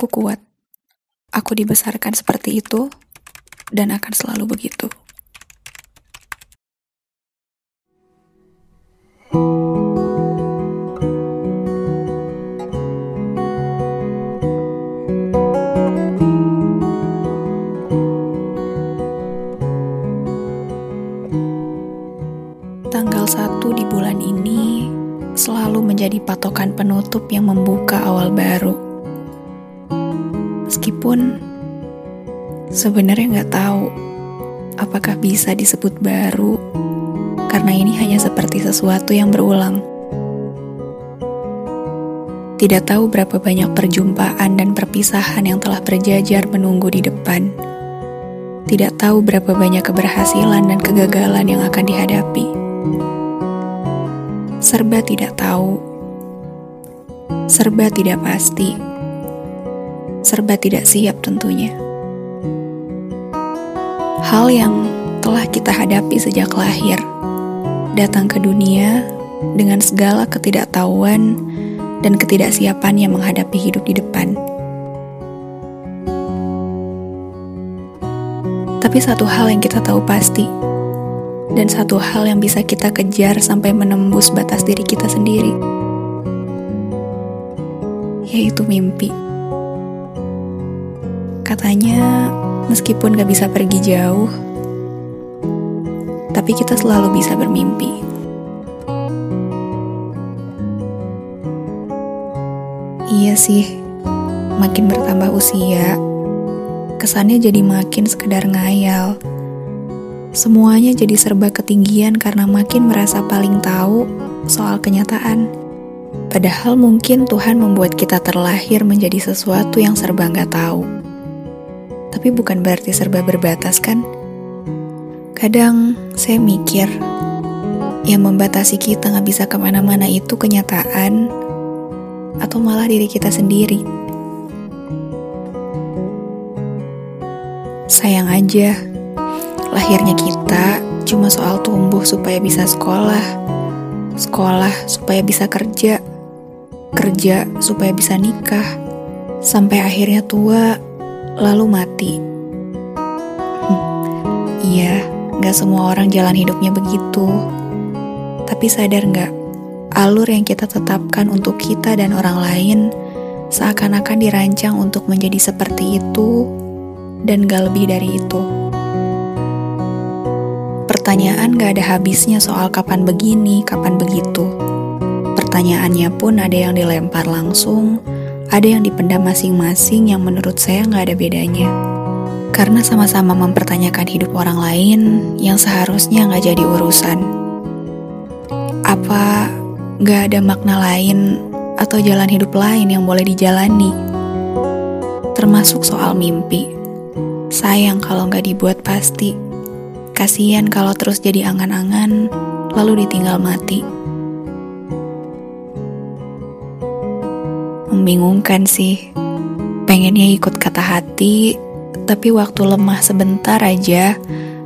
Aku kuat. Aku dibesarkan seperti itu dan akan selalu begitu. Tanggal 1 di bulan ini selalu menjadi patokan penutup yang membuka awal baru. Meskipun sebenarnya nggak tahu apakah bisa disebut baru karena ini hanya seperti sesuatu yang berulang. Tidak tahu berapa banyak perjumpaan dan perpisahan yang telah berjajar menunggu di depan. Tidak tahu berapa banyak keberhasilan dan kegagalan yang akan dihadapi serba tidak tahu, serba tidak pasti, serba tidak siap tentunya. Hal yang telah kita hadapi sejak lahir, datang ke dunia dengan segala ketidaktahuan dan ketidaksiapan yang menghadapi hidup di depan. Tapi satu hal yang kita tahu pasti, dan satu hal yang bisa kita kejar sampai menembus batas diri kita sendiri, yaitu mimpi. Katanya, meskipun gak bisa pergi jauh, tapi kita selalu bisa bermimpi. Iya sih, makin bertambah usia, kesannya jadi makin sekedar ngayal Semuanya jadi serba ketinggian karena makin merasa paling tahu soal kenyataan. Padahal mungkin Tuhan membuat kita terlahir menjadi sesuatu yang serba nggak tahu. Tapi bukan berarti serba berbatas kan? Kadang saya mikir, yang membatasi kita nggak bisa ke mana-mana itu kenyataan atau malah diri kita sendiri. Sayang aja, Lahirnya kita cuma soal tumbuh supaya bisa sekolah, sekolah supaya bisa kerja, kerja supaya bisa nikah, sampai akhirnya tua, lalu mati. Hmm, iya, gak semua orang jalan hidupnya begitu. Tapi sadar gak, alur yang kita tetapkan untuk kita dan orang lain seakan-akan dirancang untuk menjadi seperti itu dan gak lebih dari itu. Pertanyaan gak ada habisnya soal kapan begini, kapan begitu. Pertanyaannya pun ada yang dilempar langsung, ada yang dipendam masing-masing yang menurut saya gak ada bedanya. Karena sama-sama mempertanyakan hidup orang lain yang seharusnya gak jadi urusan. Apa gak ada makna lain atau jalan hidup lain yang boleh dijalani? Termasuk soal mimpi. Sayang kalau gak dibuat pasti. Kasian kalau terus jadi angan-angan, lalu ditinggal mati. Membingungkan sih. Pengennya ikut kata hati, tapi waktu lemah sebentar aja,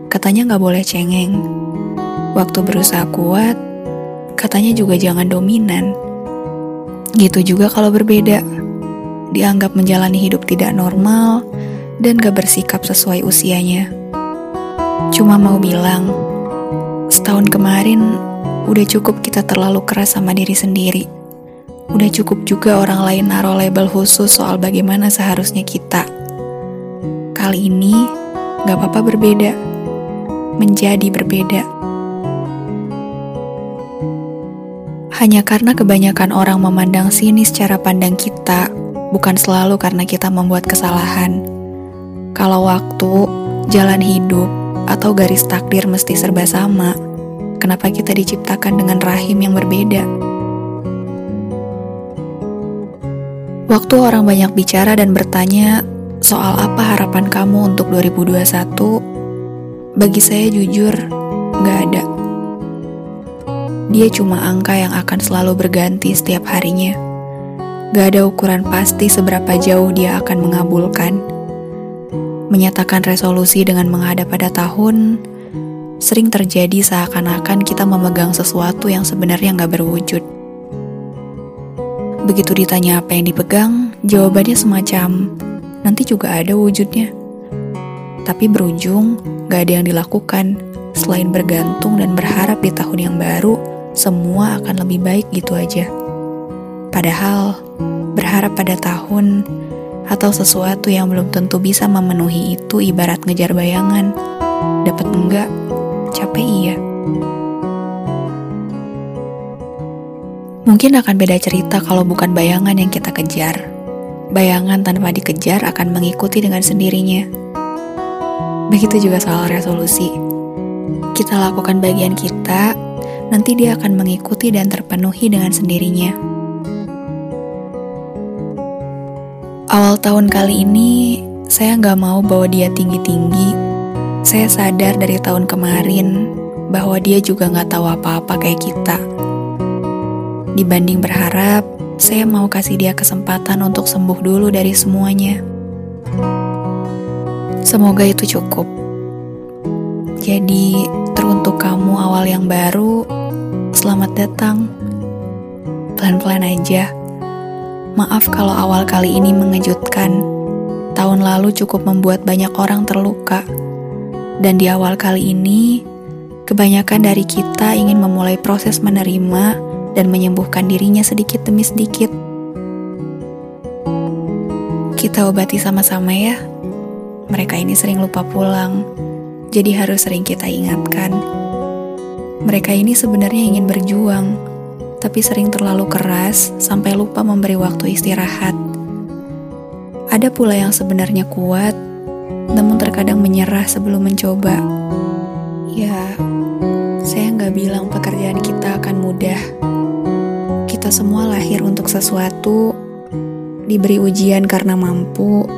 katanya gak boleh cengeng. Waktu berusaha kuat, katanya juga jangan dominan. Gitu juga kalau berbeda. Dianggap menjalani hidup tidak normal dan gak bersikap sesuai usianya. Cuma mau bilang, setahun kemarin udah cukup kita terlalu keras sama diri sendiri. Udah cukup juga orang lain naruh label khusus soal bagaimana seharusnya kita. Kali ini gak apa-apa berbeda, menjadi berbeda. Hanya karena kebanyakan orang memandang sini secara pandang kita, bukan selalu karena kita membuat kesalahan. Kalau waktu, jalan hidup, atau garis takdir mesti serba sama? Kenapa kita diciptakan dengan rahim yang berbeda? Waktu orang banyak bicara dan bertanya soal apa harapan kamu untuk 2021, bagi saya jujur gak ada. Dia cuma angka yang akan selalu berganti setiap harinya. Gak ada ukuran pasti seberapa jauh dia akan mengabulkan Menyatakan resolusi dengan menghadap pada tahun sering terjadi seakan-akan kita memegang sesuatu yang sebenarnya nggak berwujud. Begitu ditanya apa yang dipegang, Jawabannya semacam, nanti juga ada wujudnya. Tapi berujung, gak ada yang dilakukan, selain bergantung dan berharap di tahun yang baru, semua akan lebih baik gitu aja. Padahal, berharap pada tahun atau sesuatu yang belum tentu bisa memenuhi itu ibarat ngejar bayangan. Dapat enggak, capek iya. Mungkin akan beda cerita kalau bukan bayangan yang kita kejar. Bayangan tanpa dikejar akan mengikuti dengan sendirinya. Begitu juga soal resolusi. Kita lakukan bagian kita, nanti dia akan mengikuti dan terpenuhi dengan sendirinya. Awal tahun kali ini, saya nggak mau bawa dia tinggi-tinggi. Saya sadar dari tahun kemarin bahwa dia juga nggak tahu apa-apa kayak kita. Dibanding berharap, saya mau kasih dia kesempatan untuk sembuh dulu dari semuanya. Semoga itu cukup. Jadi, teruntuk kamu awal yang baru, selamat datang. Pelan-pelan aja. Maaf kalau awal kali ini mengejutkan. Tahun lalu cukup membuat banyak orang terluka. Dan di awal kali ini, kebanyakan dari kita ingin memulai proses menerima dan menyembuhkan dirinya sedikit demi sedikit. Kita obati sama-sama ya. Mereka ini sering lupa pulang, jadi harus sering kita ingatkan. Mereka ini sebenarnya ingin berjuang, tapi sering terlalu keras sampai lupa memberi waktu istirahat. Ada pula yang sebenarnya kuat, namun terkadang menyerah sebelum mencoba. Ya, saya nggak bilang pekerjaan kita akan mudah kita semua lahir untuk sesuatu, diberi ujian karena mampu,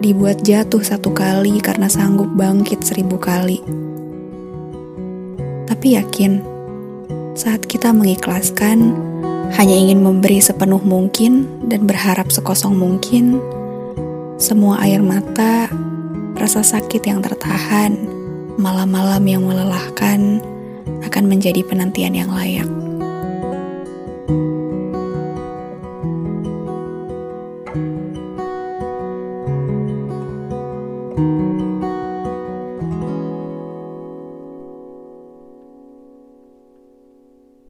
dibuat jatuh satu kali karena sanggup bangkit seribu kali. Tapi yakin, saat kita mengikhlaskan, hanya ingin memberi sepenuh mungkin dan berharap sekosong mungkin, semua air mata, rasa sakit yang tertahan, malam-malam yang melelahkan akan menjadi penantian yang layak.